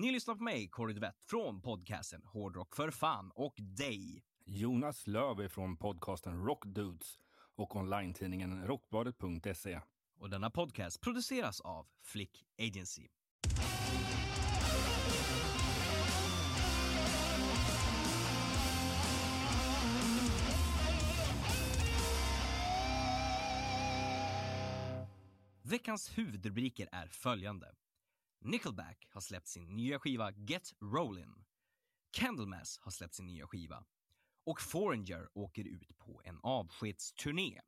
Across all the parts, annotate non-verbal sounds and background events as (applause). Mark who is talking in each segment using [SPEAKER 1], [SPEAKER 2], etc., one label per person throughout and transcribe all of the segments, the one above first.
[SPEAKER 1] Ni lyssnar på mig, Corey Duvett, från podcasten Hårdrock för fan och dig.
[SPEAKER 2] Jonas Löv från podcasten Rockdudes och online-tidningen rockbladet.se.
[SPEAKER 1] Och denna podcast produceras av Flick Agency. Veckans huvudrubriker är följande. Nickelback har släppt sin nya skiva Get Rollin'. Candlemass har släppt sin nya skiva. Och Foreigner åker ut på en avskedsturné.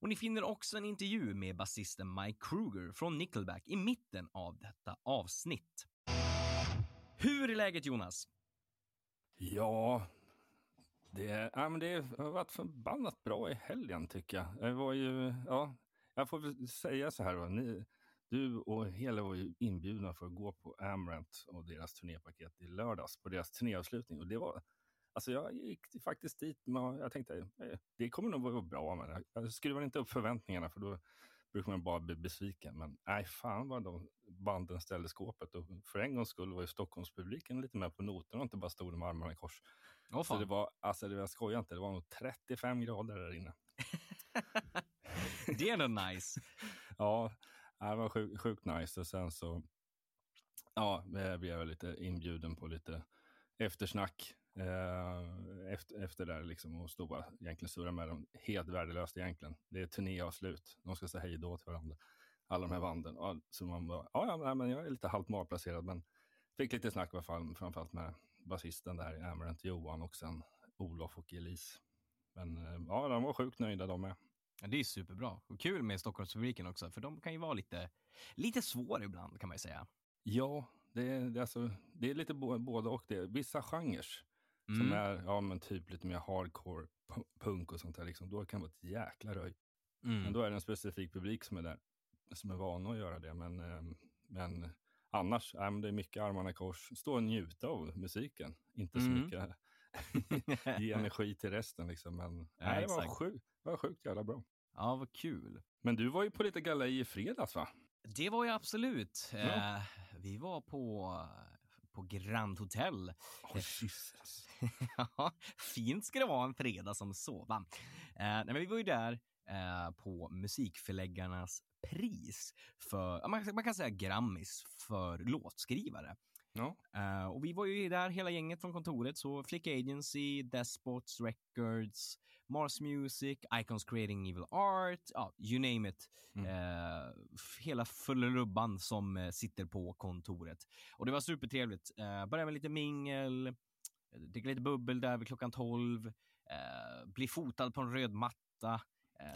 [SPEAKER 1] Och ni finner också en intervju med basisten Mike Kruger från Nickelback i mitten av detta avsnitt. Hur är läget Jonas?
[SPEAKER 2] Ja, det, ja, men det har varit förbannat bra i helgen tycker jag. Det var ju, ja, jag får väl säga så här då. Ni, du och Hela var ju inbjudna för att gå på Amrant och deras turnépaket i lördags på deras turnéavslutning. Och det var, alltså jag gick faktiskt dit med, jag tänkte, eh, det kommer nog vara bra, men jag skruvar inte upp förväntningarna för då brukar man bara bli besviken. Men nej, fan vad de banden ställde skåpet och för en gångs skull var ju Stockholmspubliken lite med på noterna och inte bara stod med armarna i kors.
[SPEAKER 1] Åh,
[SPEAKER 2] Så det var, alltså det var, jag skojar inte, det var nog 35 grader där inne. (laughs)
[SPEAKER 1] det är ändå nice. (laughs)
[SPEAKER 2] Ja, det var sjukt, sjukt nice och sen så ja, blev jag lite inbjuden på lite eftersnack eh, efter, efter där liksom och stod bara egentligen surra med dem. Helt värdelöst egentligen. Det är turnéavslut. De ska säga hej då till varandra. Alla de här banden. Ja, så man bara, ja, ja, men jag är lite halvt malplacerad men fick lite snack i alla fall, framförallt med basisten där Amarant, Johan och sen Olof och Elise. Men eh, ja, de var sjukt nöjda de med.
[SPEAKER 1] Ja, det är superbra. Och kul med Stockholmspubliken också, för de kan ju vara lite, lite svåra ibland kan man ju säga.
[SPEAKER 2] Ja, det är, det är, alltså, det är lite både och. Det. Vissa genrer
[SPEAKER 1] Mm.
[SPEAKER 2] som är ja, men typ lite mer hardcore, pu- punk och sånt där, liksom, då kan det vara ett jäkla röj.
[SPEAKER 1] Mm.
[SPEAKER 2] Men då är det en specifik publik som är där, som är vana att göra det. Men, eh, men annars, men det är mycket armarna i kors. Stå och njuta av musiken, inte så
[SPEAKER 1] Mm.
[SPEAKER 2] mycket (laughs) ge (laughs) energi till resten. Liksom. Men nej, det, var det var sjukt jävla bra.
[SPEAKER 1] Ja, vad kul.
[SPEAKER 2] Men du var ju på lite galej i fredags va?
[SPEAKER 1] Det var ju absolut.
[SPEAKER 2] Ja.
[SPEAKER 1] Eh, vi var på, på Grand Hotel.
[SPEAKER 2] Oh, Jesus. (laughs)
[SPEAKER 1] Ja, Fint ska det vara en fredag som sådan. Eh, nej, men vi var ju där eh, på Musikförläggarnas pris för, ja, man, man kan säga Grammis för låtskrivare.
[SPEAKER 2] Ja.
[SPEAKER 1] Eh, och vi var ju där hela gänget från kontoret, så Flick Agency, Despots Records, Mars Music, Icons Creating Evil Art, ja, you name it.
[SPEAKER 2] Mm.
[SPEAKER 1] F- hela fullerubban som eh, sitter på kontoret. Och det var supertrevligt. Eh, började med lite mingel, dricka lite bubbel där vid klockan 12, eh, bli fotad på en röd matta.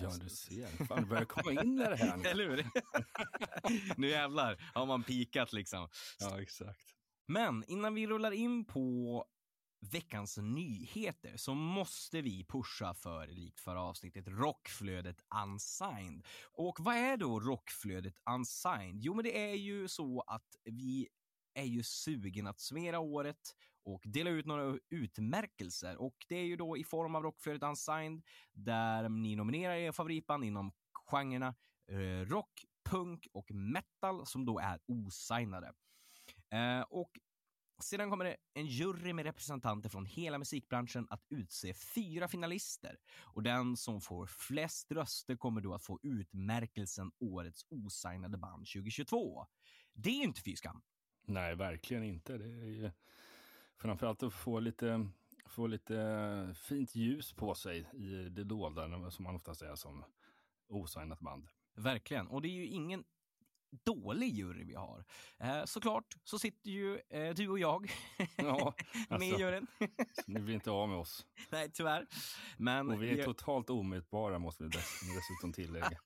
[SPEAKER 2] Ja, du ser. Fan, det börjar komma in i det här nu. (laughs)
[SPEAKER 1] Eller hur? (laughs) nu jävlar har man pikat liksom.
[SPEAKER 2] Ja, exakt.
[SPEAKER 1] Men innan vi rullar in på veckans nyheter så måste vi pusha för, likt förra avsnittet, Rockflödet Unsigned. Och vad är då Rockflödet Unsigned? Jo, men det är ju så att vi är ju sugen att summera året och dela ut några utmärkelser och det är ju då i form av Rockflödet Unsigned där ni nominerar er favoritband inom genrerna eh, rock, punk och metal som då är osignade. Eh, och sedan kommer det en jury med representanter från hela musikbranschen att utse fyra finalister. Och den som får flest röster kommer då att få utmärkelsen Årets osignade band 2022. Det är ju inte fy skam.
[SPEAKER 2] Nej, verkligen inte. Det är ju framförallt att få lite, få lite fint ljus på sig i det dolda, som man ofta säger som osignat band.
[SPEAKER 1] Verkligen. Och det är ju ingen dålig jury vi har. Eh, såklart så sitter ju eh, du och jag
[SPEAKER 2] Ja, (laughs)
[SPEAKER 1] med i
[SPEAKER 2] alltså,
[SPEAKER 1] juryn.
[SPEAKER 2] ni blir inte av med oss.
[SPEAKER 1] Nej, tyvärr. Men
[SPEAKER 2] Och vi är
[SPEAKER 1] jag-
[SPEAKER 2] totalt omätbara måste vi dess, dessutom tillägga.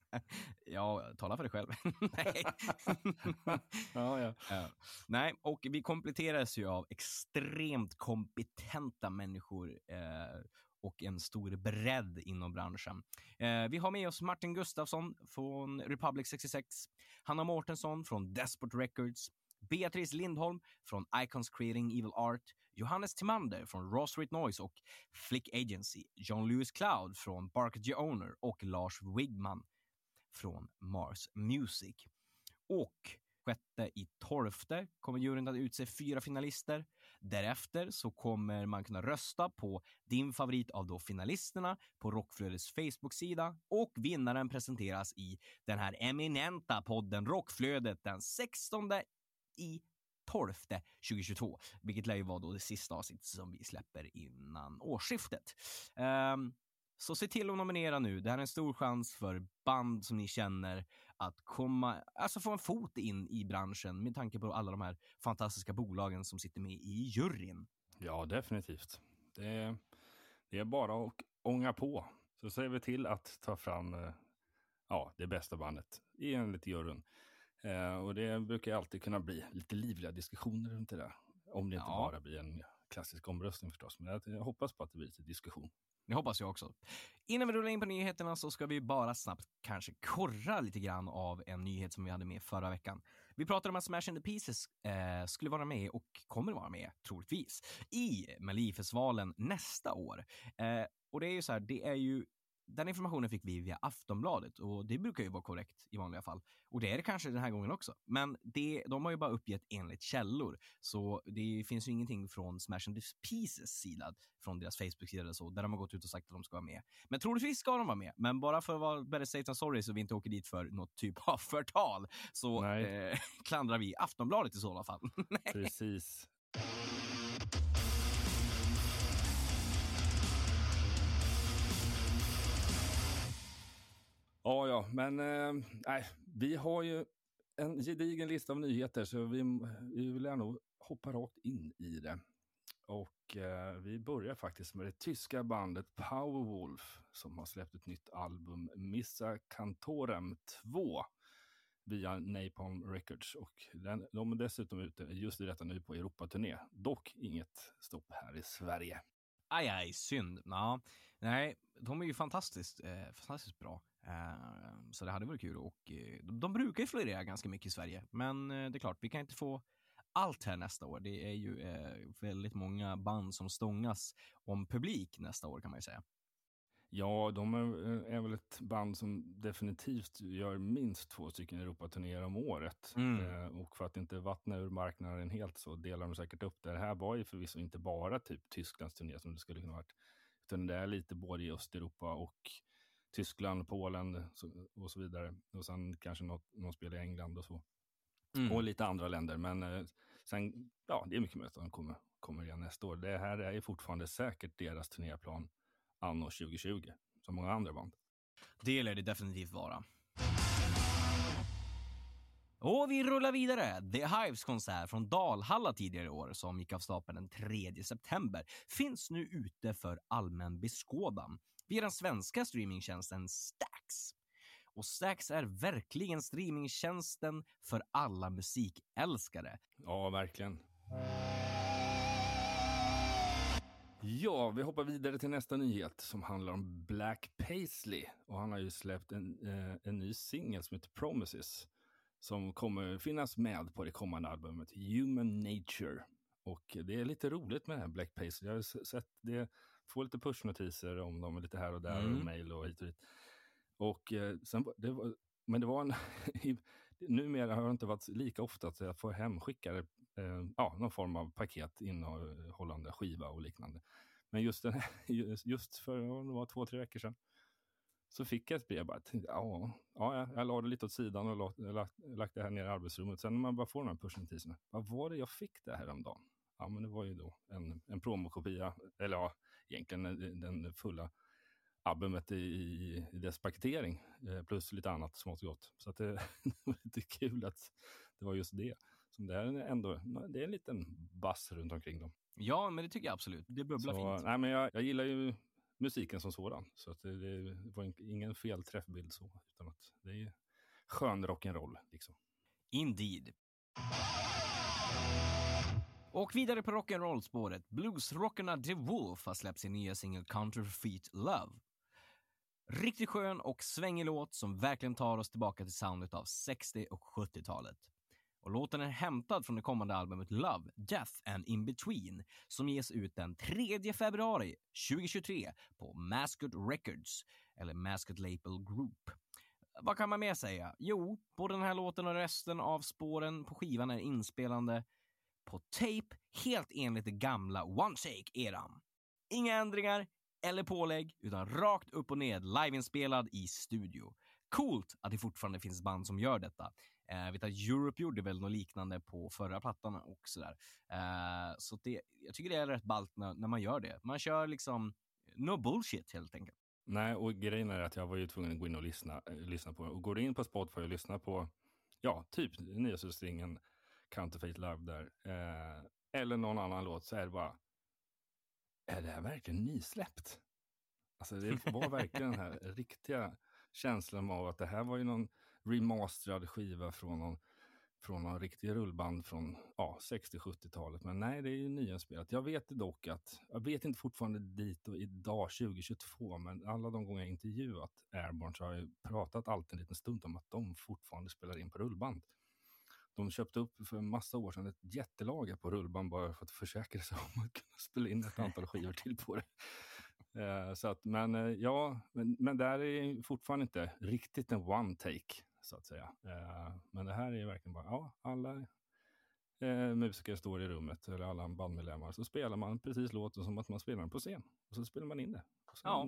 [SPEAKER 2] (laughs)
[SPEAKER 1] ja, tala för dig själv. (laughs) Nej.
[SPEAKER 2] Ja, ja.
[SPEAKER 1] Ja. Nej, och vi kompletteras ju av extremt kompetenta människor eh, och en stor bredd inom branschen. Eh, vi har med oss Martin Gustafsson från Republic 66, Hanna Mårtensson från Despot Records, Beatrice Lindholm från Icons Creating Evil Art, Johannes Timander från Raw Street Noise och Flick Agency, John Lewis Cloud från Barker G. Owner och Lars Wigman från Mars Music. Och sjätte i tolfte kommer juryn att utse fyra finalister. Därefter så kommer man kunna rösta på din favorit av då finalisterna på Rockflödets Facebook-sida och vinnaren presenteras i den här eminenta podden Rockflödet den 16 i 12 2022, vilket lär ju vara då det sista avsnittet som vi släpper innan årsskiftet. Um, så se till att nominera nu. Det här är en stor chans för band som ni känner att komma, alltså få en fot in i branschen med tanke på alla de här fantastiska bolagen som sitter med i juryn.
[SPEAKER 2] ja, definitivt. Det är, det är bara att ånga på. Så ser vi till att ta fram eh, ja, det bästa bandet enligt juryn. Eh, och det brukar alltid kunna bli lite livliga diskussioner runt det där. Om det inte
[SPEAKER 1] Ja.
[SPEAKER 2] bara blir en klassisk omröstning förstås. Men jag, jag hoppas på att det blir lite diskussion.
[SPEAKER 1] Det hoppas jag också. Innan vi rullar in på nyheterna så ska vi bara snabbt kanske korra lite grann av en nyhet som vi hade med förra veckan. Vi pratade om att Smash and the Pieces eh, skulle vara med och kommer vara med, troligtvis, i Melodifestivalen nästa år. Eh, och det är ju så här, det är ju den informationen fick vi via Aftonbladet och det brukar ju vara korrekt i vanliga fall. Och det är det kanske den här gången också. Men det, de har ju bara uppgett enligt källor. Så det finns ju ingenting från Smash and Pieces sida, från deras Facebook-sida eller så, där de har gått ut och sagt att de ska vara med. Men troligtvis ska de vara med. Men bara för att vara better safe than sorry så vi inte åker dit för något typ av (laughs) förtal så eh, klandrar vi Aftonbladet i sådana fall. (laughs)
[SPEAKER 2] Precis. Ja, ja, men eh, nej, vi har ju en gedigen lista av nyheter så vi, vi vill nog hoppa rakt in i det. Och eh, vi börjar faktiskt med det tyska bandet Powerwolf som har släppt ett nytt album, Missa Cantorem 2 via Napalm Records. Och den, de är dessutom ute just i detta nu på Europaturné. Dock inget stopp här i Sverige.
[SPEAKER 1] Aj, aj, synd. Ja, nej, de är ju fantastiskt, eh, fantastiskt bra. Eh, så det hade varit kul och eh, de, de brukar ju florera ganska mycket i Sverige. Men eh, det är klart, vi kan inte få allt här nästa år. Det är ju eh, väldigt många band som stångas om publik nästa år kan man ju säga.
[SPEAKER 2] Ja, de är, är väl ett band som definitivt gör minst två stycken Europaturnéer om året.
[SPEAKER 1] Mm.
[SPEAKER 2] Eh, och för att inte vattna ur marknaden helt så delar de säkert upp det. Det här var ju förvisso inte bara typ Tysklands turné som det skulle kunna varit. Utan det är lite både i Östeuropa och Tyskland, Polen och så vidare. Och sen kanske något, någon spel i England och så.
[SPEAKER 1] Mm.
[SPEAKER 2] Och lite andra länder. Men eh, sen, ja, det är mycket möjligt att de kommer, kommer igen nästa år. Det här är fortfarande säkert deras turnéplan anno 2020, som många andra band.
[SPEAKER 1] Det lär det definitivt vara. Och vi rullar vidare. The Hives konsert från Dalhalla tidigare i år som gick av stapeln den 3 september finns nu ute för allmän beskådan via den svenska streamingtjänsten Stax. Och Stax är verkligen streamingtjänsten för alla musikälskare.
[SPEAKER 2] Ja, verkligen. Ja, vi hoppar vidare till nästa nyhet som handlar om Black Paisley. Och han har ju släppt en, eh, en ny singel som heter Promises. Som kommer finnas med på det kommande albumet Human Nature. Och det är lite roligt med Black Paisley. Jag har sett det, får lite pushnotiser om dem lite här och där
[SPEAKER 1] Mm.
[SPEAKER 2] och mejl och hit och dit. Och eh, sen, det var, men det var en, (laughs) numera har det inte varit lika ofta att jag får hemskickade eh, ja, någon form av paket innehållande skiva och liknande. Men just, den, här- (laughs) just- just för det var två, tre veckor sedan så fick jag ett brev. Bara, ja, ja, jag- la det lite åt sidan och lagt, lagt, lagt det här nere i arbetsrummet. Sen när man bara får de här pushnotiserna, vad var det jag fick det här om dagen? Ja, men det var ju då en, en promokopia, eller ja, egentligen den, den fulla albumet i, i, i dess paketering. Eh, plus lite annat smått och gott. Så att det, (laughs) det var lite kul att det var just det. Som det är ändå, det är en liten bass runt omkring dem.
[SPEAKER 1] Ja, men det tycker jag absolut. Det bubblar
[SPEAKER 2] Så,
[SPEAKER 1] fint.
[SPEAKER 2] nej, men jag, jag gillar ju musiken som sådan. Så att det, det var in- ingen fel träffbild så. Utan att det är skön rock'n'roll liksom.
[SPEAKER 1] Indeed. Och vidare på rock'n'roll-spåret. Bluesrockarna The Wolf har släppt sin nya singel Counterfeit Love. Riktigt skön och svängig låt som verkligen tar oss tillbaka till soundet av 60 och 70-talet. Och låten är hämtad från det kommande albumet Love, Death and In Between som ges ut den 3 februari 2023 på Mascot Records, eller Mascot Label Group. Vad kan man mer säga? Jo, både den här låten och resten av spåren på skivan är inspelande på tape helt enligt det gamla One Take-eran. Inga ändringar eller pålägg, utan rakt upp och ned liveinspelad i studio. Coolt att det fortfarande finns band som gör detta. Eh, vet att Europe gjorde väl något liknande på förra plattan och sådär. Eh, Så det, jag tycker det är rätt ballt när, när man gör det. Man kör liksom no bullshit helt enkelt.
[SPEAKER 2] Nej, och grejen är att jag var ju tvungen att gå in och lyssna, äh, lyssna på det. Och går du in på Spotify och lyssnar på, ja, typ nyaste stringen Counterfeit Love där, eh, eller någon annan låt, så är det bara, är det här verkligen nysläppt? Alltså det var verkligen den här (laughs) riktiga känslan av att det här var ju någon remasterad skiva från någon, från någon riktig rullband från ja, 60-70-talet. Men nej, det är ju nyinspelat. Jag vet dock att, jag vet inte fortfarande dit och idag 2022, men alla de gånger jag intervjuat Airborne så har jag pratat alltid en liten stund om att de fortfarande spelar in på rullband. De köpte upp för en massa år sedan ett jättelager på rullband bara för att försäkra sig (laughs) om att kunna spela in ett antal skivor till på det. Eh, så att, men eh, ja, men, men där är fortfarande inte riktigt en one take så att säga. Eh, men det här är verkligen bara, ja, alla musiker står i rummet, eller alla bandmedlemmar, så spelar man precis låten som att man spelar den på scen. Och så spelar man in det. Och sen
[SPEAKER 1] Ja.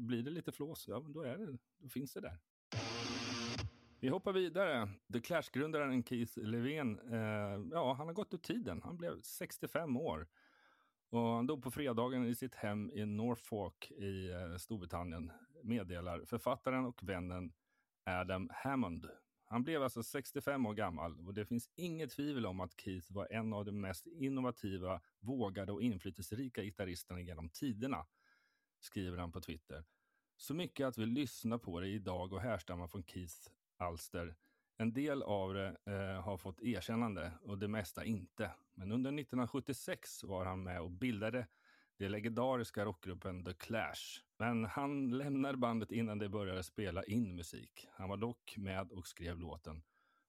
[SPEAKER 2] blir det lite flås, ja, men då, är det, då finns det där. Vi hoppar vidare. The Clash-grundaren Keith Levén, eh, ja, han har gått ur tiden. Han blev 65 år. Och han dog på fredagen i sitt hem i Norfolk i eh, Storbritannien, meddelar författaren och vännen Adam Hammond. Han blev alltså 65 år gammal och det finns inget tvivel om att Keith var en av de mest innovativa, vågade och inflytelserika gitarristerna genom tiderna, skriver han på Twitter. Så mycket att vi lyssnar på det idag och härstammar från Keiths alster. En del av det eh, har fått erkännande och det mesta inte. Men under 1976 var han med och bildade den legendariska rockgruppen The Clash. Men han lämnade bandet innan de började spela in musik. Han var dock med och skrev låten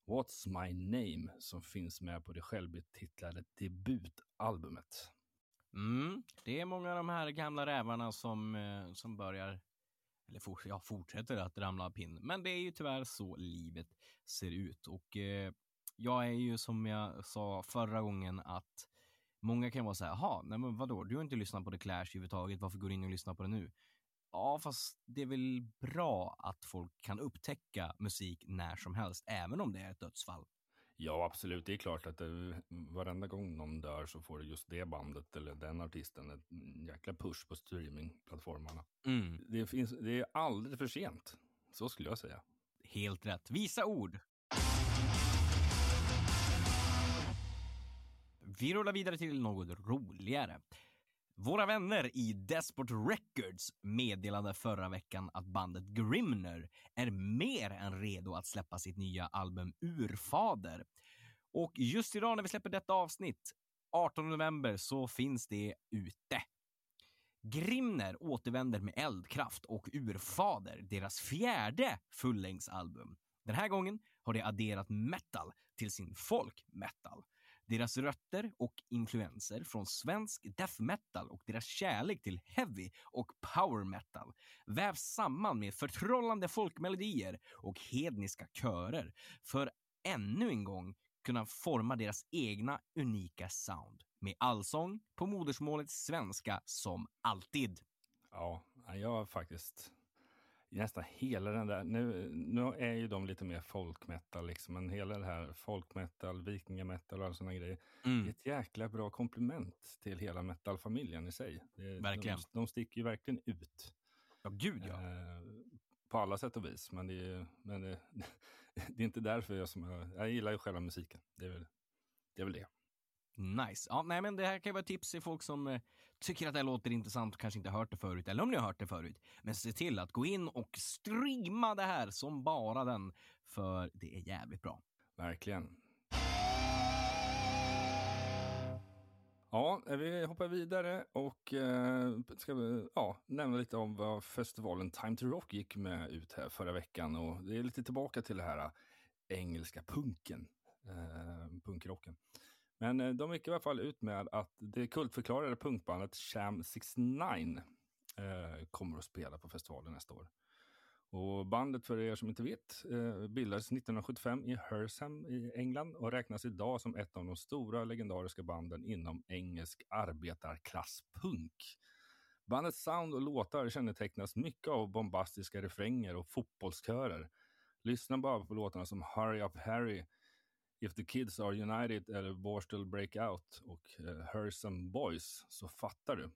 [SPEAKER 2] What's My Name som finns med på det självbetitlade debutalbumet.
[SPEAKER 1] Mm, det är många av de här gamla rävarna som, eh, som börjar, eller for, ja, fortsätter att ramla av pinn. Men det är ju tyvärr så livet ser ut. Och eh, jag är ju som jag sa förra gången att många kan vara så här, jaha, nej men vadå, du har inte lyssnat på The Clash överhuvudtaget, varför går du in och lyssnar på det nu? Ja, fast det är väl bra att folk kan upptäcka musik när som helst, även om det är ett dödsfall.
[SPEAKER 2] Ja, absolut. Det är klart att det, varenda gång någon dör så får just det bandet eller den artisten en jäkla push på streamingplattformarna.
[SPEAKER 1] Mm,
[SPEAKER 2] Det, finns, det är aldrig för sent. Så skulle jag säga.
[SPEAKER 1] helt rätt. Visa ord. Vi rullar vidare till något roligare. Våra vänner i Despot Records meddelade förra veckan att bandet Grimner är mer än redo att släppa sitt nya album Urfader. Och just idag när vi släpper detta avsnitt, 18 november, så finns det ute. Grimner återvänder med eldkraft och Urfader, deras fjärde fullängdsalbum. Den här gången har de adderat metal till sin folk metal. Deras rötter och influenser från svensk death metal och deras kärlek till heavy och power metal vävs samman med förtrollande folkmelodier och hedniska körer för ännu en gång kunna forma deras egna unika sound med allsång på modersmålet svenska som alltid.
[SPEAKER 2] Ja, jag har faktiskt nästan hela den där, nu, nu är ju de lite mer folkmetal liksom, men hela det här folkmetal, vikingametal och alla sådana grejer. Det är
[SPEAKER 1] Mm.
[SPEAKER 2] ett jäkla bra komplement till hela metalfamiljen i sig. Det,
[SPEAKER 1] Verkligen.
[SPEAKER 2] De, de sticker ju verkligen ut.
[SPEAKER 1] Ja, gud ja.
[SPEAKER 2] Eh, på alla sätt och vis. Men det är, men det, (laughs) det är inte därför jag som jag, jag gillar ju själva musiken. Det är väl det. Är väl det.
[SPEAKER 1] Nice. Ja, nej, men det här kan ju vara tips till folk som eh, tycker att det här låter intressant och kanske inte har hört det förut, eller om ni har hört det förut. Men se till att gå in och streama det här som bara den, för det är jävligt bra.
[SPEAKER 2] Verkligen. Ja, eh, vi hoppar vidare och eh, ska vi, ja, nämna lite om vad festivalen Time to Rock gick med ut här förra veckan. Och det är lite tillbaka till det här eh, engelska punken, eh, punkrocken. Men eh, de gick i alla fall ut med att det kultförklarade punkbandet Sham 69 eh, kommer att spela på festivalen nästa år. Och bandet, för er som inte vet, eh, bildades 1975 i Hersham i England och räknas idag som ett av de stora legendariska banden inom engelsk arbetarklasspunk. Bandets sound och låtar kännetecknas mycket av bombastiska refränger och fotbollskörer. Lyssna bara på låtarna som Hurry Up Harry, If the Kids Are United eller Borstel Breakout och eh, uh, Hersham Boys så fattar du.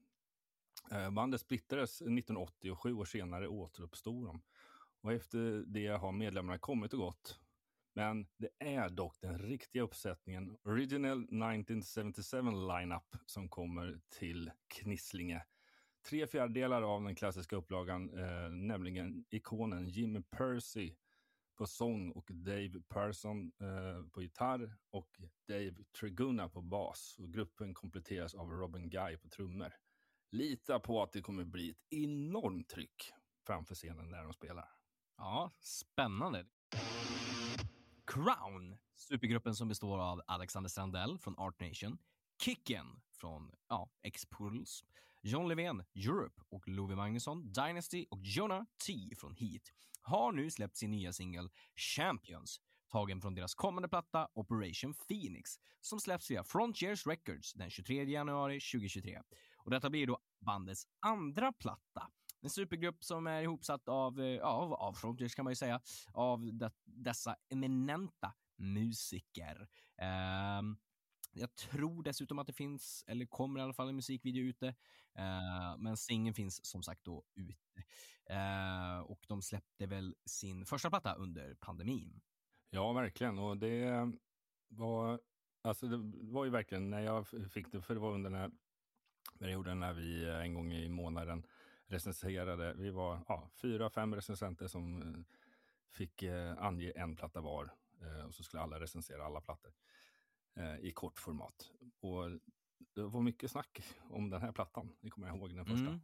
[SPEAKER 2] Eh, bandet splittrades 1980 och sju år senare återuppstod de. Och efter det har medlemmarna kommit och gått. Men det är dock den riktiga uppsättningen Original 1977 lineup som kommer till Knislinge. Tre fjärdedelar av den klassiska upplagan, eh, nämligen ikonen Jimmy Percy på sång och Dave Persson eh, på gitarr och Dave Triguna på bas. Och gruppen kompletteras av Robin Guy på trummor. Lita på att det kommer bli ett enormt tryck framför scenen när de spelar.
[SPEAKER 1] Ja, spännande. Crown, supergruppen som består av Alexander Strandell från Art Nation, Kicken från ja, X-Puddles, John Levén, Europe och Love Magnusson, Dynasty och Jonah T från Heat har nu släppt sin nya singel Champions, tagen från deras kommande platta Operation Phoenix, som släpps via Frontiers Records den 23 januari 2023. Och detta blir då bandets andra platta. En supergrupp som är ihopsatt av, eh, ja, av, av Frontiers kan man ju säga, av de, dessa eminenta musiker. Um, jag tror dessutom att det finns, eller kommer i alla fall en musikvideo ute. Eh, men singeln finns som sagt då ute. Eh, och de släppte väl sin första platta under pandemin.
[SPEAKER 2] Ja, verkligen. Och det eh, var, alltså det var ju verkligen när jag fick det, för det var under den här perioden när vi eh, en gång i månaden recenserade. Vi var ja, fyra, fem recensenter som eh, fick eh, ange en platta var eh, och så skulle alla recensera alla plattor eh, i kort format. Och det var mycket snack om den här plattan. Det kommer jag ihåg den första. Mm.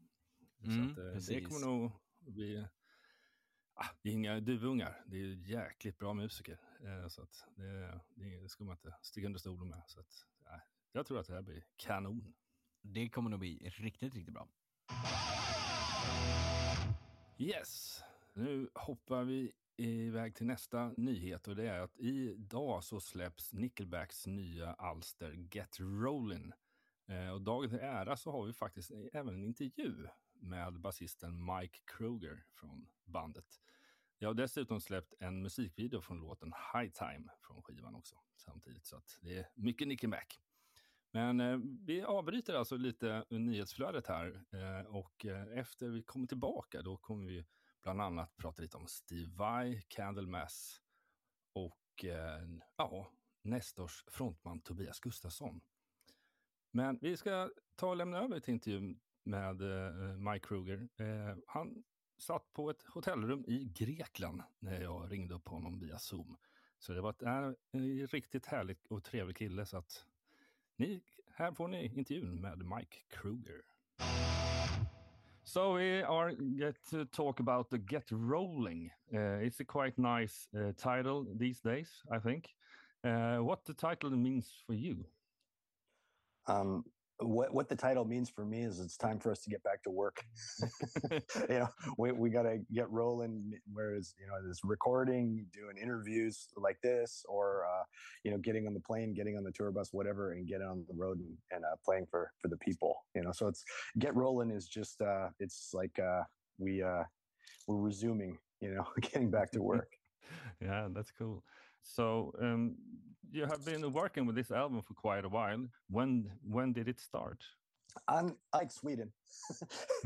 [SPEAKER 2] Mm, så att, eh, det kommer nog bli ah, det är inga duvungar. Det är jäkligt bra musiker. Eh, så att det, det ska man inte sticka under stolen med. Så att, eh, jag tror att det här blir kanon.
[SPEAKER 1] Det kommer nog bli riktigt, riktigt bra.
[SPEAKER 2] Yes, nu hoppar vi iväg till nästa nyhet och det är att idag så släpps Nickelbacks nya alster Get Rollin'. Eh, och dagen till ära så har vi faktiskt även en intervju med basisten Mike Kruger från bandet. Jag har dessutom släppt en musikvideo från låten High Time från skivan också samtidigt, så att det är mycket Nickelback. Men eh, vi avbryter alltså lite nyhetsflödet här eh, och eh, efter vi kommer tillbaka då kommer vi bland annat prata lite om Steve Vai, Candlemass och eh, ja, Nestors frontman Tobias Gustafsson. Men vi ska ta och lämna över till intervjun med eh, Mike Kruger. Eh, han satt på ett hotellrum i Grekland när jag ringde upp honom via Zoom. Så det var ett, en riktigt härlig och trevlig kille så att ni, här får ni intervjun med Mike Kruger. So we are get to talk about the Get Rolling. Uh, it's a quite nice uh, title these days, I think. Uh, what the title means for you?
[SPEAKER 3] Um, what what the title means for me is it's time for us to get back to work. (laughs) (laughs) you know, we we got to get rolling. Whereas you know, this recording, doing interviews like this, or uh, you know, getting on the plane, getting on the tour bus, whatever, and getting on the road and, and uh, playing for for the people. You know, so it's get rolling is just uh, it's like uh, we uh, we're resuming. You know, (laughs) getting back to work.
[SPEAKER 2] yeah, that's cool. So um, you have been working with this album for quite a while. When when did it start?
[SPEAKER 3] unlike Sweden,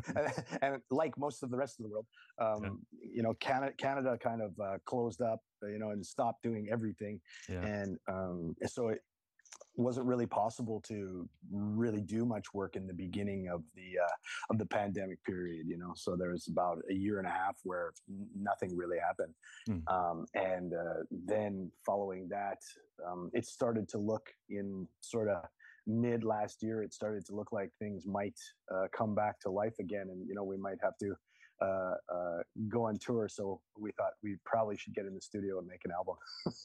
[SPEAKER 3] (laughs) and like most of the rest of the world, um, you know, Canada, Canada kind of uh, closed up, you know, and stopped doing everything,
[SPEAKER 2] Yeah.
[SPEAKER 3] and um, so it wasn't really possible to really do much work in the beginning of the uh, of the pandemic period. You know, so there was about a year and a half where nothing really happened,
[SPEAKER 2] Mm.
[SPEAKER 3] um, and uh, then following that, um, it started to look in sort of mid last year. It started to look like things might uh, come back to life again, and you know, we might have to. Uh, uh, go on tour, so we thought we probably should get in the studio and make an album. (laughs)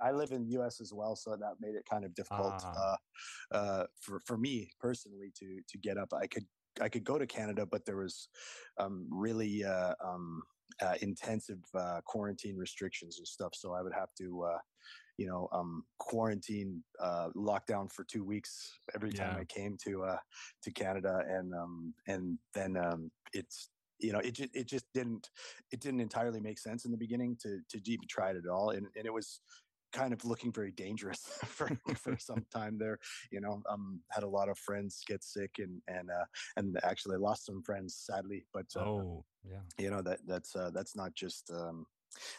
[SPEAKER 3] I live in the U.S. as well, so that made it kind of difficult
[SPEAKER 2] Ah.
[SPEAKER 3] uh, uh, for for me personally to to get up. I could I could go to Canada, but there was um, really uh, um, uh, intensive uh, quarantine restrictions and stuff, so I would have to. Uh, you know, um, quarantine, uh, lockdown for two weeks every time
[SPEAKER 2] Yeah.
[SPEAKER 3] I came to uh, to Canada, and um, and then um, it's you know it just it just didn't it didn't entirely make sense in the beginning to to even try it at all, and and it was kind of looking very dangerous (laughs) for, for some time there. You know, um, had a lot of friends get sick and and uh, and actually lost some friends sadly. But uh,
[SPEAKER 2] Oh, yeah.
[SPEAKER 3] you know that that's uh, that's not just um,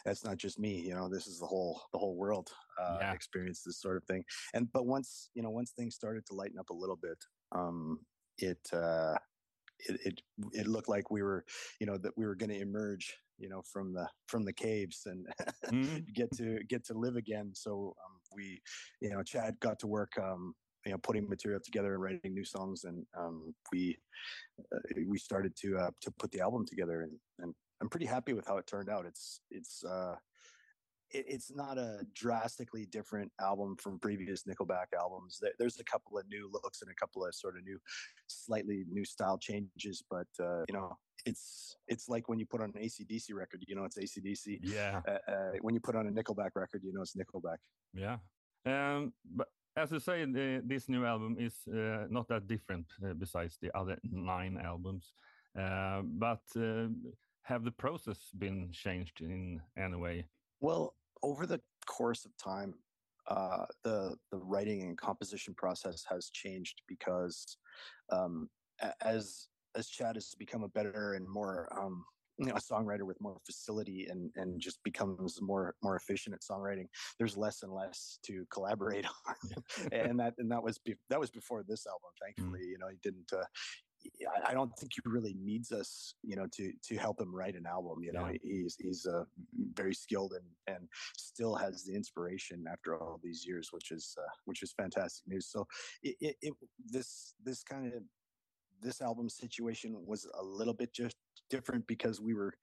[SPEAKER 3] that's not just me. You know, this is the whole the whole world uh,
[SPEAKER 2] Yeah.
[SPEAKER 3] experience this sort of thing. And but once you know once things started to lighten up a little bit, um, it. Uh, it, it it looked like we were you know that we were going to emerge you know from the from the caves and
[SPEAKER 2] Mhm. (laughs)
[SPEAKER 3] get to get to live again so um, we you know chad got to work um you know putting material together and writing new songs and um we uh, we started to uh to put the album together and and i'm pretty happy with how it turned out it's it's uh it, it's not a drastically different album from previous Nickelback albums. There, there's a couple of new looks and a couple of sort of new, slightly new style changes, but uh, you know, it's it's like when you put on an ACDC record, you know, it's ACDC.
[SPEAKER 2] Yeah.
[SPEAKER 3] Uh, uh, when you put on a Nickelback record, you know, it's Nickelback.
[SPEAKER 2] Yeah. Um, but as you say, the, this new album is uh, not that different uh, besides the other nine albums. Uh, but uh, have the process been changed in any way?
[SPEAKER 3] Well, over the course of time, uh, the the writing and composition process has changed because um, as as Chad has become a better and more um, you know, a songwriter with more facility and and just becomes more more efficient at songwriting. There's less and less to collaborate (laughs) on, and that and that was be, that was before this album. Thankfully, you know, he didn't. Uh, I- I don't think he really needs us, you know, to to help him write an album. You know,
[SPEAKER 2] Yeah.
[SPEAKER 3] he's he's uh, very skilled and and still has the inspiration after all these years, which is uh, which is fantastic news. So it, it, it this this kind of this album situation was a little bit just different because we were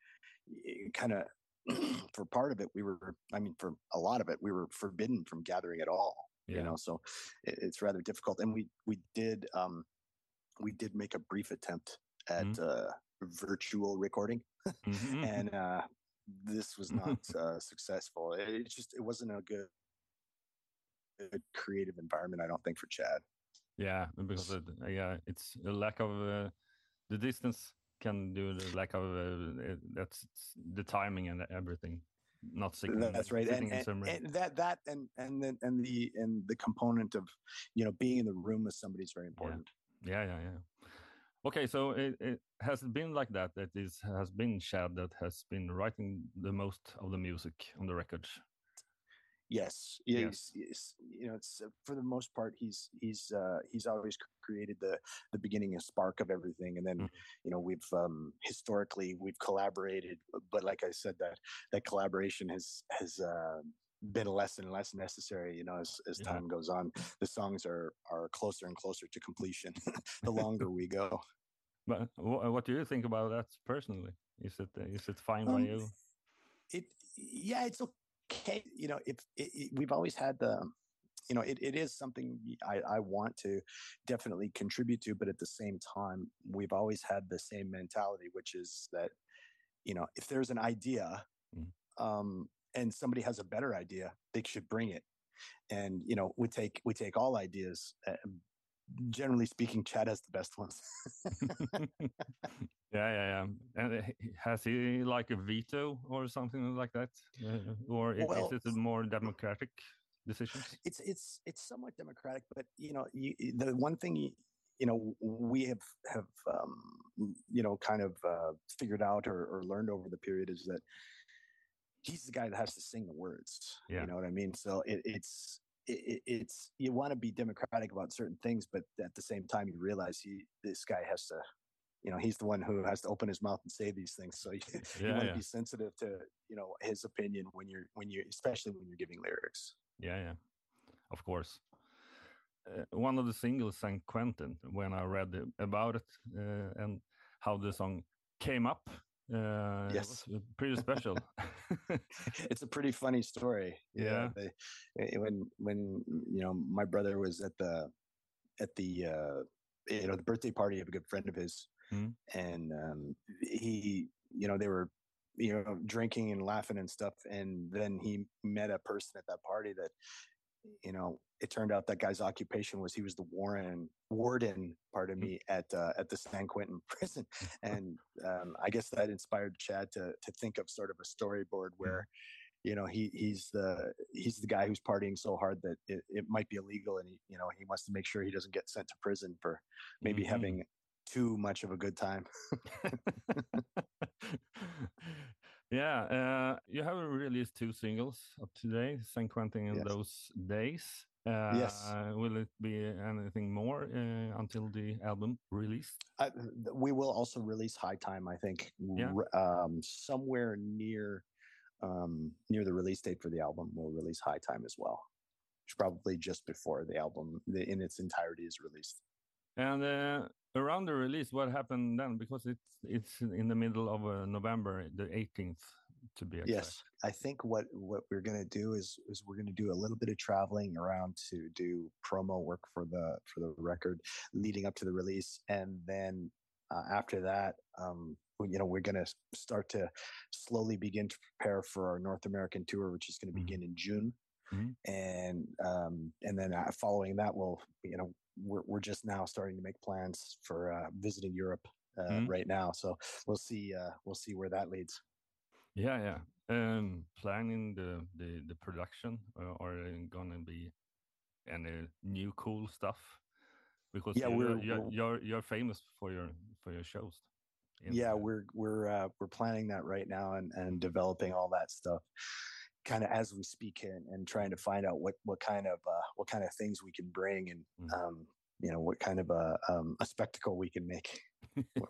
[SPEAKER 3] kind of (clears throat) for part of it we were i mean for a lot of it we were forbidden from gathering at all you know so it, it's rather difficult and we we did um we did make a brief attempt at
[SPEAKER 2] Mhm.
[SPEAKER 3] uh virtual recording
[SPEAKER 2] Mhm. (laughs)
[SPEAKER 3] and uh this was not (laughs) uh successful it, it just it wasn't a good good creative environment i don't think for chad
[SPEAKER 2] Yeah, because it, yeah, it's a lack of uh, the distance can do the lack of uh, uh, that's the timing and everything. Not sitting,
[SPEAKER 3] that's right and, and, and that that and and then and the and the component of you know being in the room with somebody is very important
[SPEAKER 2] Yeah, yeah, yeah. Okay, so it, it has it been like that. That is has been Chad that has been writing the most of the music on the record.
[SPEAKER 3] Yes
[SPEAKER 2] Yes.
[SPEAKER 3] he's- he's- you know it's uh, for the most part he's he's uh he's always created the the beginning and spark of everything and then
[SPEAKER 2] Mhm.
[SPEAKER 3] you know we've um historically we've collaborated but like i said that that collaboration has has uh been less and less necessary you know as, as
[SPEAKER 2] Yeah.
[SPEAKER 3] time goes on the songs are are closer and closer to completion (laughs) the longer we go
[SPEAKER 2] But what do you think about that personally? Is it uh, it fine by
[SPEAKER 3] Um,
[SPEAKER 2] you?
[SPEAKER 3] it yeah it's okay you know if it, it, we've always had the you know it, it is something I, I want to definitely contribute to but at the same time we've always had the same mentality which is that you know if there's an idea
[SPEAKER 2] Mhm.
[SPEAKER 3] um and somebody has a better idea they should bring it and you know we take we take all ideas uh, generally speaking chad has the best ones (laughs)
[SPEAKER 2] yeah, yeah, yeah. And uh, has he like a veto or something like that, uh, or
[SPEAKER 3] Well-
[SPEAKER 2] is it a more democratic decisions?
[SPEAKER 3] it's it's it's somewhat democratic but you know you, the one thing you, you know we have have um, you know kind of uh, figured out or, or learned over the period is that he's the guy that has to sing the words.
[SPEAKER 2] Yeah.
[SPEAKER 3] You know what I mean? So it, it's it, it's you want to be democratic about certain things, but at the same time, you realize he this guy has to, you know, he's the one who has to open his mouth and say these things. So (laughs) you, you want to
[SPEAKER 2] yeah.
[SPEAKER 3] be sensitive to you know his opinion when you're when you're especially when you're giving lyrics.
[SPEAKER 2] Yeah, yeah, of course. Uh, one of the singles sang Quentin when I read about it uh, and how the song came up. Uh,
[SPEAKER 3] Yes.
[SPEAKER 2] pretty special. (laughs)
[SPEAKER 3] it's a pretty funny story.
[SPEAKER 2] Yeah.
[SPEAKER 3] they, eh, when when you know my brother was at the at the uh, you know the birthday party of a good friend of his,
[SPEAKER 2] Mm.
[SPEAKER 3] and um, he you know they were you know drinking and laughing and stuff, and then he met a person at that party that you know it turned out that guy's occupation was he was the warden warden pardon me at uh, at the San Quentin (laughs) prison (laughs) and um, I guess that inspired Chad to to think of sort of a storyboard where you know he he's the he's the guy who's partying so hard that it, it might be illegal and he you know he wants to make sure he doesn't get sent to prison for maybe
[SPEAKER 2] Mhm.
[SPEAKER 3] having too much of a good time (laughs)
[SPEAKER 2] yeah, uh, you have released two singles up today, San Quentin in
[SPEAKER 3] Yes.
[SPEAKER 2] those days. Uh,
[SPEAKER 3] Yes.
[SPEAKER 2] Will it be anything more uh, until the album release?
[SPEAKER 3] I, we will also release high time i think
[SPEAKER 2] Yeah.
[SPEAKER 3] um, somewhere near um, near the release date for the album we'll release high time as well It's probably just before the album the, in its entirety is released
[SPEAKER 2] And uh, around the release, what happened then? Because it's it's in the middle of uh, November, the 18th, to be exact.
[SPEAKER 3] Yes, I think what what we're gonna do is is we're gonna do a little bit of traveling around to do promo work for the for the record leading up to the release, and then uh, after that, um, you know, we're gonna start to slowly begin to prepare for our North American tour, which is gonna
[SPEAKER 2] Mhm.
[SPEAKER 3] begin in June,
[SPEAKER 2] Mhm.
[SPEAKER 3] and um, and then uh, following that, we'll you know we're we're just now starting to make plans for uh, visiting Europe. Uh,
[SPEAKER 2] Mhm.
[SPEAKER 3] Right now, so we'll see. Uh, we'll see where that leads.
[SPEAKER 2] Yeah, yeah. Um, planning the the the production, uh, are gonna be any new cool stuff? Because
[SPEAKER 3] Yeah,
[SPEAKER 2] you,
[SPEAKER 3] we're-
[SPEAKER 2] you're, you're you're famous for your for your shows.
[SPEAKER 3] yeah we're we're uh, we're planning that right now and and developing all that stuff kind of as we speak and, and trying to find out what what kind of uh, what kind of things we can bring and
[SPEAKER 2] Mhm.
[SPEAKER 3] um you know what kind of a um, a spectacle we can make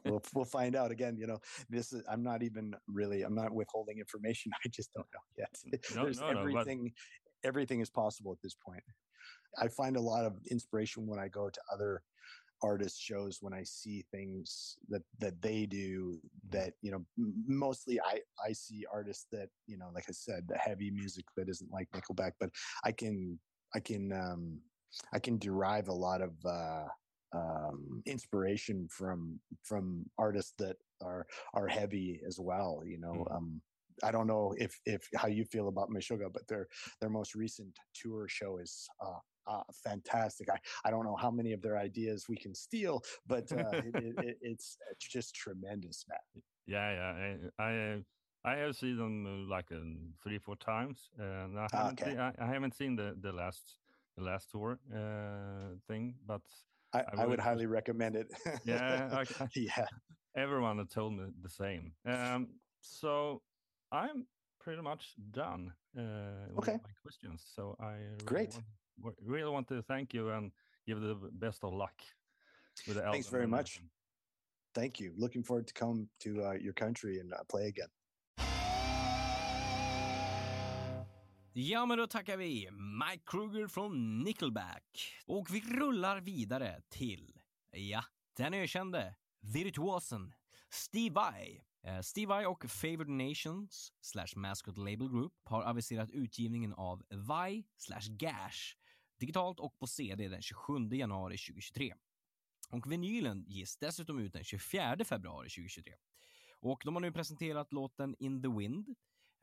[SPEAKER 3] We'll- we'll find out again you know this is i'm not even really i'm not withholding information (laughs) i just don't know yet.
[SPEAKER 2] No,
[SPEAKER 3] there's
[SPEAKER 2] no, no, but-
[SPEAKER 3] everything everything is possible at this point. I find a lot of inspiration when i go to other artist shows when i see things that that they do that you know mostly i i see artists that you know like i said the heavy music that isn't like nickelback but i can i can um i can derive a lot of uh um inspiration from from artists that are are heavy as well you know
[SPEAKER 2] Mhm.
[SPEAKER 3] um I don't know if if how you feel about Meshuggah, but their their most recent tour show is uh, uh, fantastic. I, I don't know how many of their ideas we can steal, but uh, it, it, it, (laughs) it's it's just tremendous, man.
[SPEAKER 2] Yeah, yeah. I I, I have seen them uh, like um, three, four times, and I
[SPEAKER 3] Ah,
[SPEAKER 2] haven't,
[SPEAKER 3] okay.
[SPEAKER 2] seen, I, I haven't seen the the last the last tour uh, thing, but
[SPEAKER 3] I,
[SPEAKER 2] I
[SPEAKER 3] I, would highly (laughs) recommend it. (laughs)
[SPEAKER 2] Yeah, I- (laughs)
[SPEAKER 3] yeah.
[SPEAKER 2] everyone had told me the same. Um, so I'm pretty much done uh, with
[SPEAKER 3] Okay.
[SPEAKER 2] my questions. So I really
[SPEAKER 3] Great.
[SPEAKER 2] Want, really want to thank you and give the best of luck with the album.
[SPEAKER 3] Thanks very much. Thank you. Looking forward to come to uh, your country and uh, play again.
[SPEAKER 1] Ja, men då tackar vi Mike Kruger från Nickelback. Och vi rullar vidare till, ja, den ökände virtuosen Steve Vai. Eh, Steve Vai och Favored Nations slash Mascot Label Group har aviserat utgivningen av Vai slash Gash digitalt och på CD den 27 januari 2023. Och vinylen ges dessutom ut den 24 februari 2023. Och de har nu presenterat låten In the Wind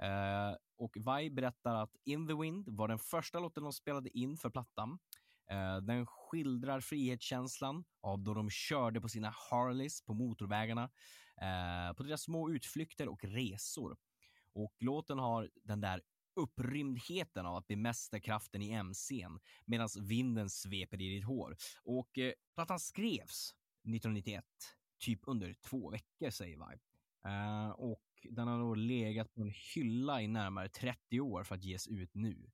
[SPEAKER 1] Eh, och Vai berättar att In the Wind var den första låten de spelade in för plattan. Eh, den skildrar frihetskänslan av då de körde på sina Harleys på motorvägarna, eh, på deras små utflykter och resor. Och låten har den där upprymdheten av att bemästra kraften i MCn medan vinden sveper i ditt hår. Och eh, plattan skrevs 1991, typ under två veckor säger Vibe. Eh, och den har då legat på en hylla i närmare 30 år för att ges ut nu.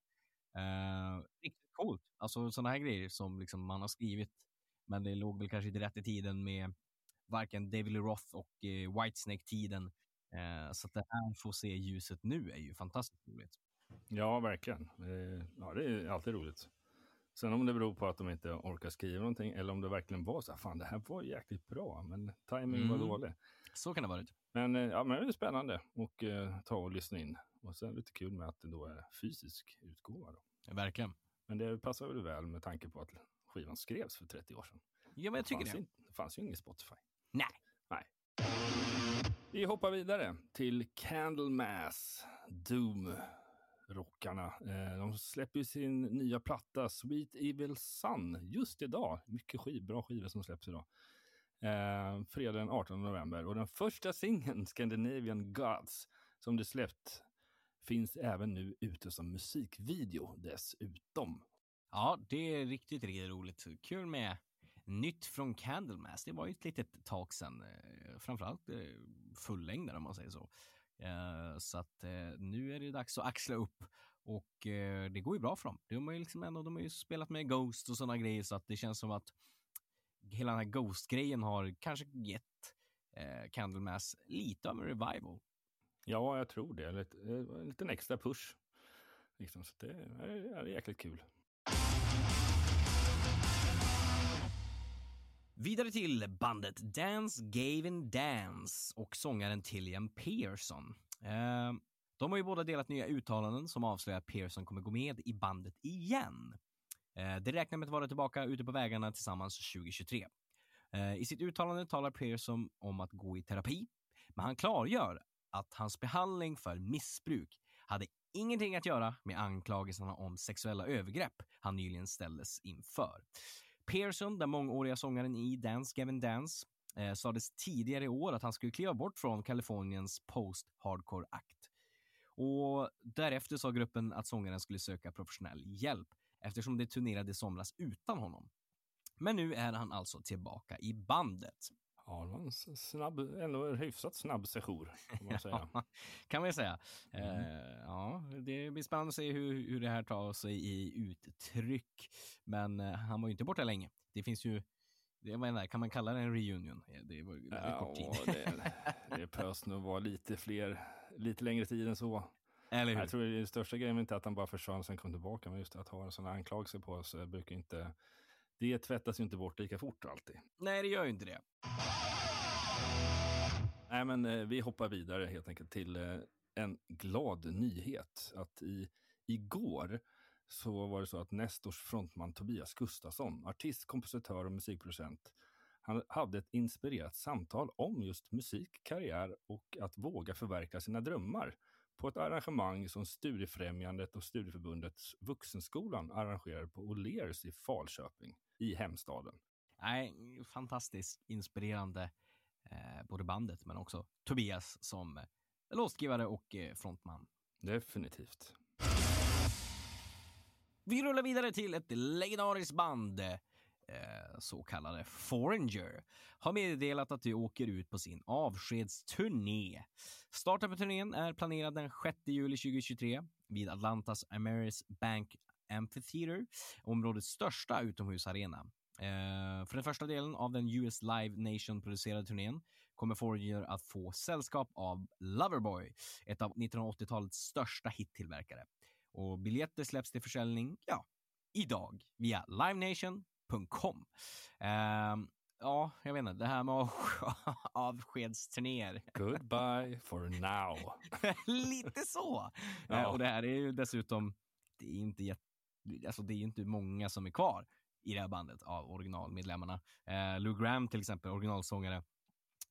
[SPEAKER 1] Eh, riktigt coolt. Alltså sådana här grejer som liksom man har skrivit, men det låg väl kanske inte rätt i tiden med varken David Lee Roth och eh, Whitesnake-tiden. Eh, så att det här får se ljuset nu är ju fantastiskt roligt.
[SPEAKER 2] Ja, verkligen. Eh, Ja, det är alltid roligt. Sen om det beror på att de inte orkar skriva någonting eller om det verkligen var så här, fan det här var jäkligt bra, men timingen var
[SPEAKER 1] Mm.
[SPEAKER 2] dålig.
[SPEAKER 1] Så kan det vara.
[SPEAKER 2] Men, eh, ja, men det är spännande och eh, ta och lyssna in. Och sen lite kul med att det då är fysisk utgåva. Då.
[SPEAKER 1] Verkligen.
[SPEAKER 2] Men det passar väl väl med tanke på att skivan skrevs för 30 år sedan.
[SPEAKER 1] Ja, men jag tycker
[SPEAKER 2] fanns
[SPEAKER 1] det.
[SPEAKER 2] Inte, det fanns ju ingen Spotify.
[SPEAKER 1] Nej.
[SPEAKER 2] Nej. Vi hoppar vidare till Candlemass, Doom-rockarna. Eh, de släpper ju sin nya platta Sweet Evil Sun just idag. Mycket skiv, bra skivor som släpps idag. Eh, fredag den 18 november. Och den första singeln, Scandinavian Gods, som du släppt, finns även nu ute som musikvideo dessutom.
[SPEAKER 1] Ja, det är riktigt, riktigt roligt. Kul med nytt från Candlemass. Det var ju ett litet tag sedan. Eh, framförallt eh, fullängdare om man säger så. Eh, så att nu är det dags att axla upp och det går ju bra för dem. De har ju liksom ändå, de har ju spelat med Ghost och sådana grejer så att det känns som att hela den här Ghost-grejen har kanske gett eh, Candlemass lite av en revival.
[SPEAKER 2] Ja, jag tror det. Lite, eh, en liten extra push. Liksom, så det är, är jäkligt kul.
[SPEAKER 1] Vidare till bandet Dance Gavin Dance och sångaren Tillian Pearson. Eh, de har ju båda delat nya uttalanden som avslöjar att Pearson kommer gå med i bandet igen. Eh, det räknar med att vara tillbaka ute på vägarna tillsammans 2023. Eh, I sitt uttalande talar Pearson om att gå i terapi, men han klargör att hans behandling för missbruk hade ingenting att göra med anklagelserna om sexuella övergrepp han nyligen ställdes inför. Pearson, den mångåriga sångaren i Dance Gavin Dance, eh, sades tidigare i år att han skulle kliva bort från Kaliforniens post-hardcore-akt. Och därefter sa gruppen att sångaren skulle söka professionell hjälp eftersom det turnerade somras utan honom. Men nu är han alltså tillbaka i bandet.
[SPEAKER 2] Ja, det var en snabb, ändå en hyfsat snabb sejour, får man (laughs) säga.
[SPEAKER 1] kan man säga.
[SPEAKER 2] Mm.
[SPEAKER 1] Eh, ja, det blir spännande att se hur, hur det här tar sig i uttryck. Men eh, han var ju inte borta länge. Det finns ju, det, det, kan man kalla det en reunion? Det var ju väldigt kort tid.
[SPEAKER 2] Ja, det, det behövs nog vara lite fler, lite längre tid än så.
[SPEAKER 1] Eller hur?
[SPEAKER 2] Jag tror det största grejen är inte att han bara försvann och sen kom tillbaka, men just att ha en sån anklagelse på sig brukar inte, det tvättas ju inte bort lika fort alltid.
[SPEAKER 1] Nej, det gör ju inte det.
[SPEAKER 2] Nej, men eh, vi hoppar vidare helt enkelt till eh, en glad nyhet. Att i, igår så var det så att Nestors frontman Tobias Gustafsson, artist, kompositör och musikproducent, han hade ett inspirerat samtal om just musik, karriär och att våga förverkliga sina drömmar på ett arrangemang som Studiefrämjandet och Studieförbundets Vuxenskolan arrangerade på O'Lears i Falköping i hemstaden.
[SPEAKER 1] Nej, fantastiskt inspirerande. Eh, både bandet men också Tobias som eh, låtskrivare och eh, frontman.
[SPEAKER 2] Definitivt.
[SPEAKER 1] Vi rullar vidare till ett legendariskt band, Eh, så kallade Foreigner, har meddelat att de åker ut på sin avskedsturné. Starten på turnén är planerad den 6 juli 2023 vid Atlantas Ameris Bank Amphitheater, områdets största utomhusarena. Eh, för den första delen av den US Live Nation-producerade turnén kommer Foreigner att få sällskap av Loverboy, ett av 1980-talets största hittillverkare. Och biljetter släpps till försäljning, ja, idag via Live Nation livenation.com. Ehm, ja, jag vet inte, det här med av- avskedsturnéer.
[SPEAKER 2] Goodbye for now.
[SPEAKER 1] Lite så.
[SPEAKER 2] Ja.
[SPEAKER 1] Eh, och det här är ju dessutom, det är inte jätte, alltså det är ju inte många som är kvar i det här bandet av originalmedlemmarna. Eh, Lou Graham till exempel, originalsångare,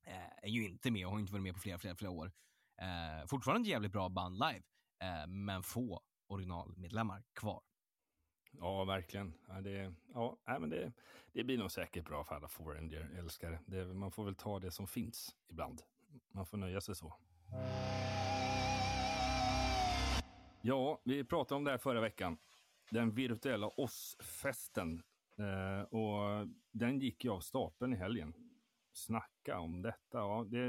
[SPEAKER 1] eh, är ju inte med och har inte varit med på flera, flera, flera år. Eh, fortfarande ett jävligt bra band live, eh, men få originalmedlemmar kvar.
[SPEAKER 2] Ja, verkligen. Ja, det, ja, men det, det blir nog säkert bra för alla Foreigner-älskare. Det, man får väl ta det som finns ibland. Man får nöja sig så. Ja, vi pratade om det här förra veckan. Den virtuella oss-festen. Eh, och den gick ju av stapeln i helgen. Snacka om detta. Ja, det,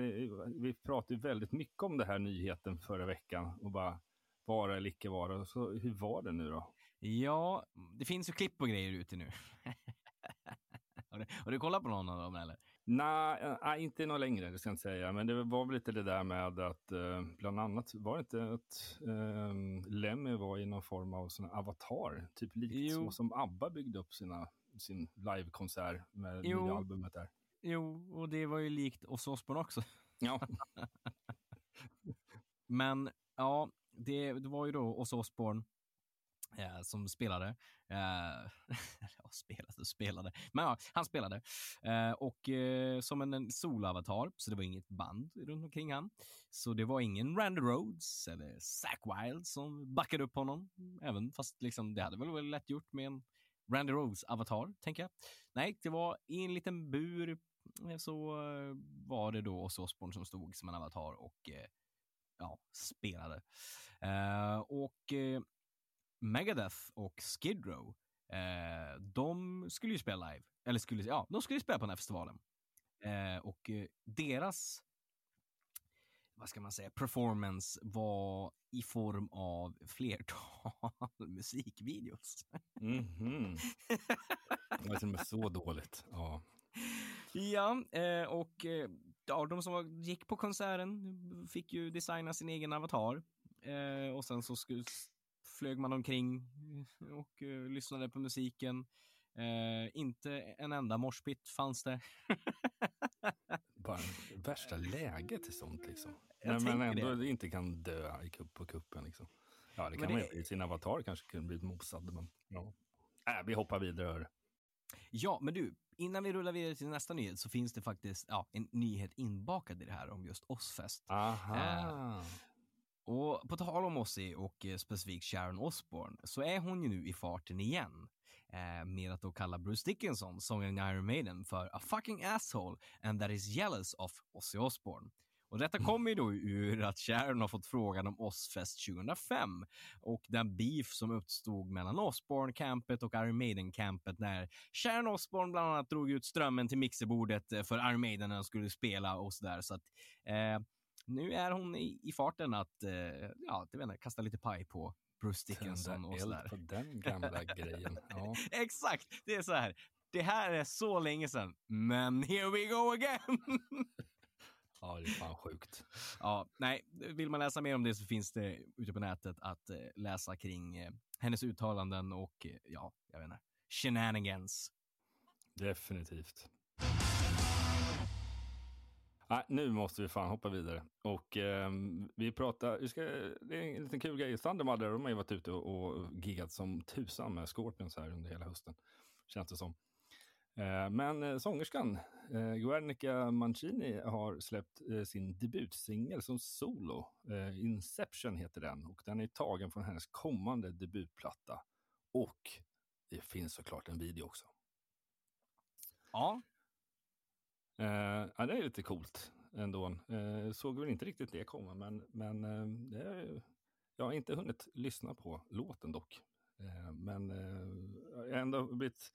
[SPEAKER 2] vi pratade väldigt mycket om det här nyheten förra veckan och bara vara eller icke vara. Så hur var det nu då?
[SPEAKER 1] Ja, det finns ju klipp och grejer ute nu. (laughs) har, du, har du kollat på någon av dem eller?
[SPEAKER 2] Nej, äh, inte något längre, det ska jag inte säga. Men det var väl lite det där med att eh, bland annat var det inte att eh, Lemmy var i någon form av sån avatar, typ likt så som ABBA byggde upp sina, sin livekonsert med jo. nya albumet där.
[SPEAKER 1] Jo, och det var ju likt Ozzy Osbourne också.
[SPEAKER 2] Ja. (laughs)
[SPEAKER 1] men ja, det, det var ju då Ozzy Osbourne eh, som spelade. Eh, (laughs) ja, spelade och spelade. Men ja, han spelade. Eh, och eh, som en, en solavatar, så det var inget band runt omkring han. Så det var ingen Randy Rhodes eller Zack Wild som backade upp honom. Även fast liksom, det hade väl varit lätt gjort med en Randy Rhodes-avatar, tänker jag. Nej, det var i en liten bur eh, så eh, var det då Ozzy Osbourne som stod som en avatar och eh, ja, spelade. Eh, och eh, Megadeth och Skid Row, uh, de skulle ju spela live. Eller skulle, ja, de skulle spela på den här festivalen. och deras, vad ska man säga, performance var i form av flertal (laughs) musikvideos.
[SPEAKER 2] Mm -hmm. (laughs) Det var till och med så dåligt. Ja.
[SPEAKER 1] Ja, och ja, de som gick på konserten fick ju designa sin egen avatar. Eh, och sen så skulle, flög man omkring och uh, lyssnade på musiken. Eh, inte en enda morspitt fanns det. (laughs)
[SPEAKER 2] Bara värsta läget till sånt liksom. Jag men man ändå det. inte kan dö i kupp på kuppen liksom. Ja, det kan men man det... i sin avatar kanske kunde blivit mosad, men ja. Äh, vi hoppar vidare.
[SPEAKER 1] Ja, men du, innan vi rullar vidare till nästa nyhet så finns det faktiskt ja, en nyhet inbakad i det här om just Ozzfest.
[SPEAKER 2] Aha. Eh,
[SPEAKER 1] och på tal om Ozzy och eh, specifikt Sharon Osbourne så är hon ju nu i farten igen eh, med att då kalla Bruce Dickinson, sångaren i Iron Maiden, för a fucking asshole and that is jealous of Ozzy Osbourne. Och detta kommer ju då ur att Sharon har fått frågan om Ozfest 2005 och den beef som uppstod mellan Osborne-campet och Iron Maiden-campet när Sharon Osbourne bland annat drog ut strömmen till mixerbordet eh, för Iron Maiden när de skulle spela och sådär. Så att eh, nu är hon i, i farten att, eh, ja, jag vet inte, kasta lite paj på Bruce Dickinson och sådär.
[SPEAKER 2] på den gamla grejen. (laughs) Ja.
[SPEAKER 1] Exakt, det är så här. Det här är så länge sedan, men here we go again! (laughs)
[SPEAKER 2] Ja, det är fan sjukt.
[SPEAKER 1] Ja, nej, vill man läsa mer om det så finns det ute på nätet att eh, läsa kring eh, hennes uttalanden och eh, ja, jag vet inte, shenanigans.
[SPEAKER 2] Definitivt. Nej, nu måste vi fan hoppa vidare. Och eh, vi pratar, vi ska, det är en liten kul grej. Thundermother, de har ju varit ute och, och giggat som tusan med Scorpions här under hela hösten. Känns det som. Eh, men eh, sångerskan eh, Guernica Mancini har släppt eh, sin debutsingel som solo. Eh, Inception heter den och den är tagen från hennes kommande debutplatta. Och det finns såklart en video också.
[SPEAKER 1] Ja
[SPEAKER 2] ja, det är lite coolt ändå. såg väl inte riktigt det komma, men, men det är, jag har inte hunnit lyssna på låten dock. men jag har ändå blivit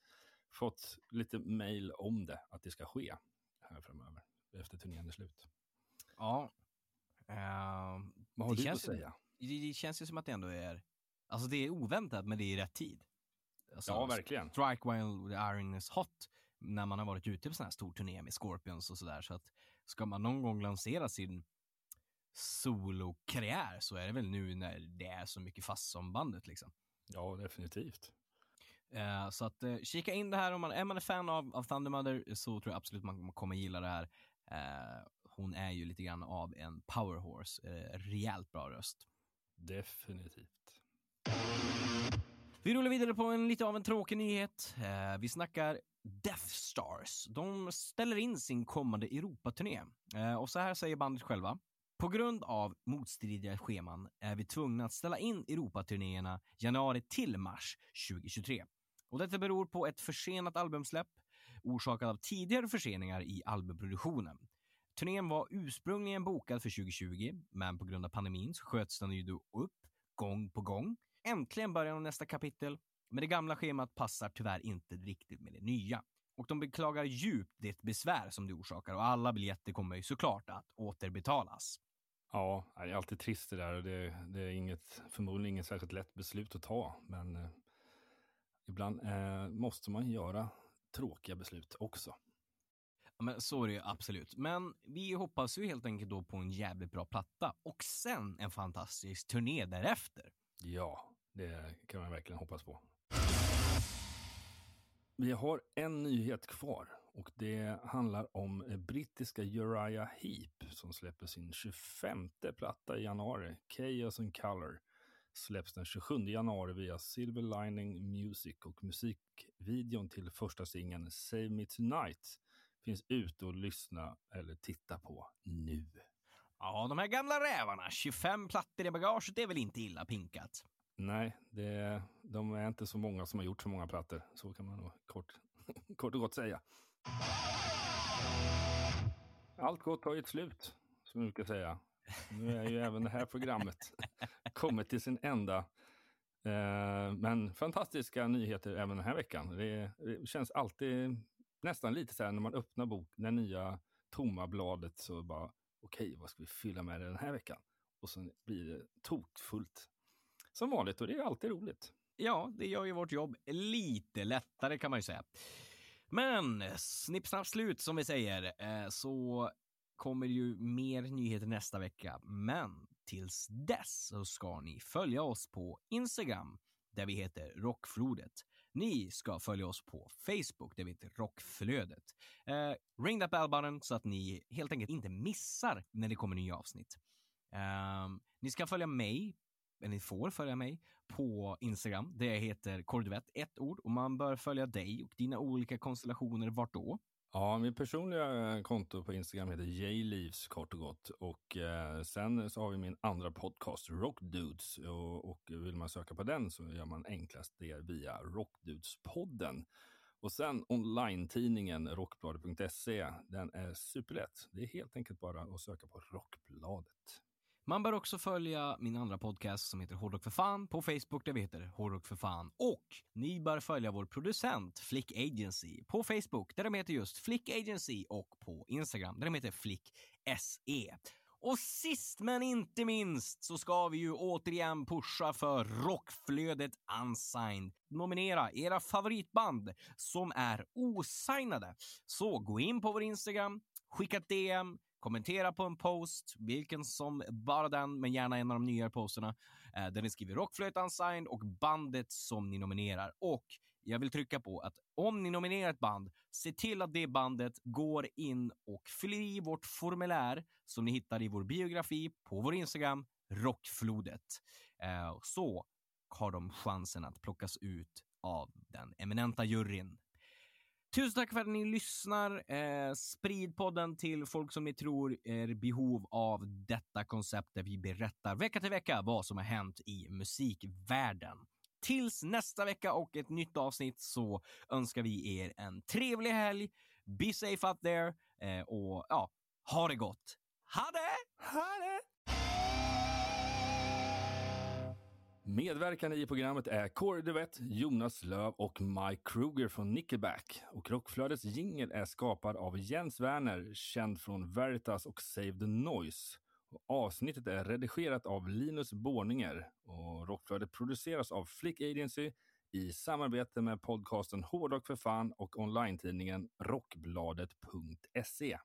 [SPEAKER 2] fått lite mail om det, att det ska ske här framöver, efter turnén är slut.
[SPEAKER 1] Ja. Uh,
[SPEAKER 2] Vad har du att säga?
[SPEAKER 1] Det, det, känns ju som att det ändå är, alltså det är oväntat, men det är i rätt tid. Alltså,
[SPEAKER 2] ja, verkligen.
[SPEAKER 1] Strike while the iron is hot, när man har varit ute på sån här stor turné med Scorpions och sådär. Så att ska man någon gång lansera sin solokarriär så är det väl nu när det är så mycket fast som bandet liksom.
[SPEAKER 2] Ja, definitivt.
[SPEAKER 1] Uh, så att uh, kika in det här om man är man en fan av, av Thundermother så tror jag absolut man kommer gilla det här. Uh, hon är ju lite grann av en powerhorse, uh, rejält bra röst.
[SPEAKER 2] Definitivt.
[SPEAKER 1] Vi rullar vidare på en lite av en tråkig nyhet. vi snackar Death Stars. De ställer in sin kommande Europaturné. Eh, och så här säger bandet själva. På grund av motstridiga scheman är vi tvungna att ställa in Europaturnéerna januari till mars 2023. Och detta beror på ett försenat albumsläpp orsakat av tidigare förseningar i albumproduktionen. Turnén var ursprungligen bokad för 2020, men på grund av pandemin så sköts den ju då upp gång på gång. Äntligen början av nästa kapitel, men det gamla schemat passar tyvärr inte riktigt med det nya. Och de beklagar djupt det besvär som det orsakar och alla biljetter kommer ju såklart att återbetalas.
[SPEAKER 2] Ja, det är alltid trist det där och det, det är inget, förmodligen inget särskilt lätt beslut att ta. Men eh, ibland eh, måste man göra tråkiga beslut också.
[SPEAKER 1] Ja, men så är det ju absolut. Men vi hoppas ju helt enkelt då på en jävligt bra platta och sen en fantastisk turné därefter.
[SPEAKER 2] Ja, det kan man verkligen hoppas på. Vi har en nyhet kvar och det handlar om eh, brittiska Uriah Heep som släpper sin 25 platta i januari. Chaos and Color släpps den 27 januari via Silver Lining Music och musikvideon till första singeln Save Me Tonight finns ute och lyssna eller titta på nu.
[SPEAKER 1] Ja, de här gamla rävarna, 25 plattor i bagaget, det är väl inte illa pinkat?
[SPEAKER 2] Nej, det, de är inte så många som har gjort så många plattor. Så kan man nog kort, (laughs) kort och gott säga. Allt gott har ju ett slut, som vi brukar säga. Nu är ju även det här programmet (laughs) kommit till sin ända. Eh, men fantastiska nyheter även den här veckan. Det, det, känns alltid nästan lite så här när man öppnar bok, det nya tomma bladet så bara okej, okay, vad ska vi fylla med den här veckan? Och sen blir det tokfullt som vanligt och det är alltid roligt.
[SPEAKER 1] Ja, det gör ju vårt jobb lite lättare kan man ju säga. Men snipp, snapp, slut som vi säger, eh, så kommer ju mer nyheter nästa vecka. Men tills dess så ska ni följa oss på Instagram där vi heter Rockflodet. Ni ska följa oss på Facebook där vi heter Rockflödet. Eh, ring that bell button så att ni helt enkelt inte missar när det kommer nya avsnitt. Eh, ni ska följa mig ni får följa mig på Instagram där jag heter Kordvett, ett ord. Och man bör följa dig och dina olika konstellationer. Vart då?
[SPEAKER 2] Ja, mitt personliga eh, konto på Instagram heter Jleaves kort och gott. Och eh, sen så har vi min andra podcast, Rockdudes. Och, och vill man söka på den så gör man enklast det via Rockdudespodden. Och sen online-tidningen rockbladet.se. Den är superlätt. Det är helt enkelt bara att söka på Rockbladet.
[SPEAKER 1] Man bör också följa min andra podcast som heter Hårdrock för fan på Facebook där vi heter Hårdrock för fan. Och ni bör följa vår producent Flick Agency på Facebook där de heter just Flick Agency och på Instagram där de heter Flick SE. Och sist men inte minst så ska vi ju återigen pusha för Rockflödet Unsigned. Nominera era favoritband som är osignade. Så gå in på vår Instagram, skicka ett DM, kommentera på en post, vilken som bara den, men gärna en av de nyare posterna, eh, där ni skriver Rockflöjt Unsigned och bandet som ni nominerar. Och jag vill trycka på att om ni nominerar ett band, se till att det bandet går in och fyller i vårt formulär som ni hittar i vår biografi på vår Instagram, Rockflodet. Eh, så har de chansen att plockas ut av den eminenta juryn. Tusen tack för att ni lyssnar. Eh, sprid podden till folk som ni tror är i behov av detta koncept där vi berättar vecka till vecka vad som har hänt i musikvärlden. Tills nästa vecka och ett nytt avsnitt så önskar vi er en trevlig helg. Be safe out there eh, och ja, ha det gott. Ha det!
[SPEAKER 2] Ha det! Medverkande i programmet är Corey Duvett, Jonas Löv och Mike Kruger från Nickelback. Och Rockflödets jingel är skapad av Jens Werner, känd från Veritas och Save the Noise. Och avsnittet är redigerat av Linus Borninger och Rockflödet produceras av Flick Agency i samarbete med podcasten Hårdrock för fan och online-tidningen Rockbladet.se.